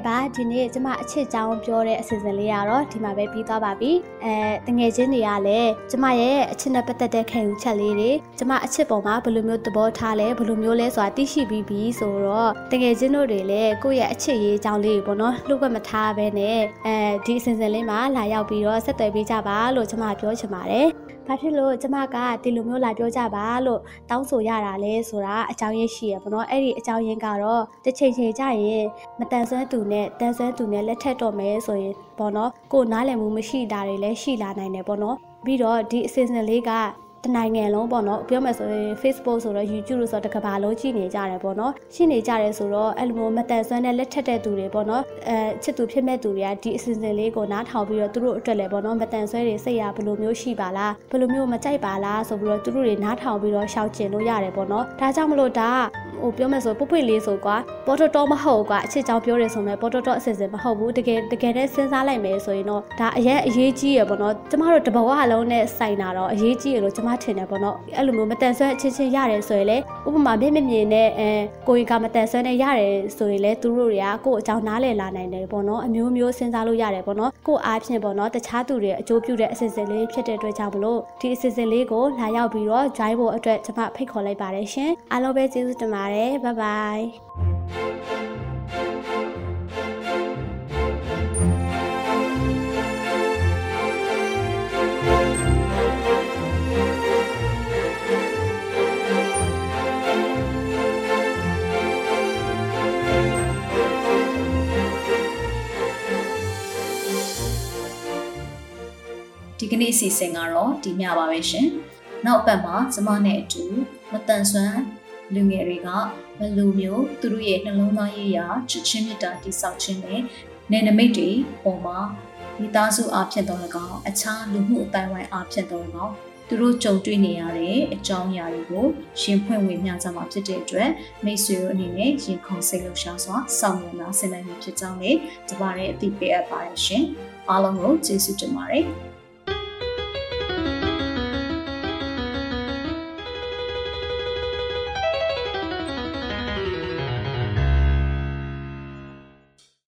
ပါဒီနေ့ကျမအချစ်ကြောင်းပြောတဲ့အစီအစဉ်လေးကတော့ဒီမှာပဲပြီးသွားပါပြီအဲတငယ်ချင်းတွေကလည်းကျမရဲ့အချစ်နဲ့ပတ်သက်တဲ့ခံယူချက်လေးတွေကျမအချစ်ပုံမှာဘယ်လိုမျိုးသဘောထားလဲဘယ်လိုမျိုးလဲဆိုတာသိရှိပြီးပြီဆိုတော့တငယ်ချင်းတို့တွေလည်းကိုယ့်ရဲ့အချစ်ရေးအကြောင်းလေးတွေပေါ့နော်လှုပ်ွက်မထားဘဲနဲ့အဲဒီအစီအစဉ်လေးမှာလာရောက်ပြီးတော့ဆက်သွယ်ပေးကြပါလို့ကျမပြောချင်ပါတယ် ဘာဖြစ်လို့ကျမကဒီလိုမျိုးလာပြောကြပါလို့တောင်းဆိုရတာလဲဆိုတာအကြောင်းရင်းရှိရပေါ့နော်အဲ့ဒီအကြောင်းရင်းကတော့တစ်ချိန်ချိန်ကြရင်မတန်ဆွမ်းသူနဲ့တန်ဆွမ်းသူနဲ့လက်ထက်တော့မယ်ဆိုရင်ပေါ့နော်ကိုနားလည်မှုမရှိတာတွေလည်းရှိလာနိုင်တယ်ပေါ့နော်ပြီးတော့ဒီအစီအစဉ်လေးက တနိုင်ငံလုံးပေါ့နော်ပြောမယ်ဆိုရင် Facebook ဆိုတော့ YouTube လို့ဆိုတော့တကဘာလုံးကြည့်နေကြတယ်ပေါ့နော်ရှိနေကြတယ်ဆိုတော့အဲ့လိုမျိုးမတန်ဆွမ်းတဲ့လက်ထက်တဲ့သူတွေပေါ့နော်အဲချစ်သူဖြစ်မဲ့သူတွေကဒီအစီအစဉ်လေးကိုနားထောင်ပြီးတော့သူတို့အတွက်လည်းပေါ့နော်မတန်ဆွဲတွေစိတ်ရဘယ်လိုမျိုးရှိပါလားဘယ်လိုမျိုးမကြိုက်ပါလားဆိုပြီးတော့သူတို့တွေနားထောင်ပြီးတော့ရှောက်ကျင်လို့ရတယ်ပေါ့နော်ဒါကြောင့်မလို့ဒါဟိုပြောမယ်ဆိုပုတ်ပွေလေးဆိုကွာပေါ်တော်တော်မဟုတ်ကွာအချစ်ကြောင်ပြောရဲဆိုမဲ့ပေါ်တော်တော်အစစ်စစ်မဟုတ်ဘူးတကယ်တကယ်နဲ့စဉ်းစားလိုက်မယ်ဆိုရင်တော့ဒါအရင်အရေးကြီးရပေါ့နော်ကျမတို့တဘဝလုံးနဲ့ဆိုင်တာတော့အရေးကြီးရလို့ကျမထင်တယ်ပေါ့နော်အဲ့လိုမျိုးမတန်ဆွမ်းအချင်းချင်းရတယ်ဆိုရင်လေဥပမာမျက်မြင်မြင်နဲ့အဲကိုကြီးကမတန်ဆွမ်းနဲ့ရတယ်ဆိုရင်လေသူတို့တွေကကိုယ့်အကြောင်းနားလည်လာနိုင်တယ်ပေါ့နော်အမျိုးမျိုးစဉ်းစားလို့ရတယ်ပေါ့နော်ကိုယ့်အားဖြင့်ပေါ့နော်တခြားသူတွေအကျိုးပြုတဲ့အစစ်စစ်လေးဖြစ်တဲ့အတွက်ကြောင့်မလို့ဒီအစစ်စစ်လေးကိုလာရောက်ပြီးတော့ join ဖို့အတွက်ကျမဖိတ်ခေါ်လိုက်ပါတယ်ရှင်အားလုံးပဲကျေးဇူးတင်ပါတယ်ဘိုင် အစီအစဉ်ကတော့ဒီညပါပဲရှင်။နောက်ပတ်မှာကျမနဲ့အတူမတန်ဆွမ်းလူငယ်တွေကဘယ်လိုမျိုးသူတို့ရဲ့နှလုံးသားရေးရာချစ်ချင်းမြတ်တာတိဆောက်ခြင်းနဲ့နယ်နိမိတ်တွေပေါ်မှာမိသားစုအားဖြင့်တော့၎င်းအခြားလူမှုအတိုင်းဝိုင်းအားဖြင့်တော့၎င်းသူတို့ကြုံတွေ့နေရတဲ့အကြောင်းအရာတွေကိုရှင်ဖွင့်ဝေမျှကြမှာဖြစ်တဲ့အတွက်မိတ်ဆွေတို့အနေနဲ့ရင်ခုန်စိတ်လှုပ်ရှားစွာစောင့်မျှော်နာဆင်နိုင်မှုဖြစ်ကြောင်းလည်းတပါးတဲ့အသိပေးအပ်ပါတယ်ရှင်။အားလုံးကိုကျေးဇူးတင်ပါတယ်။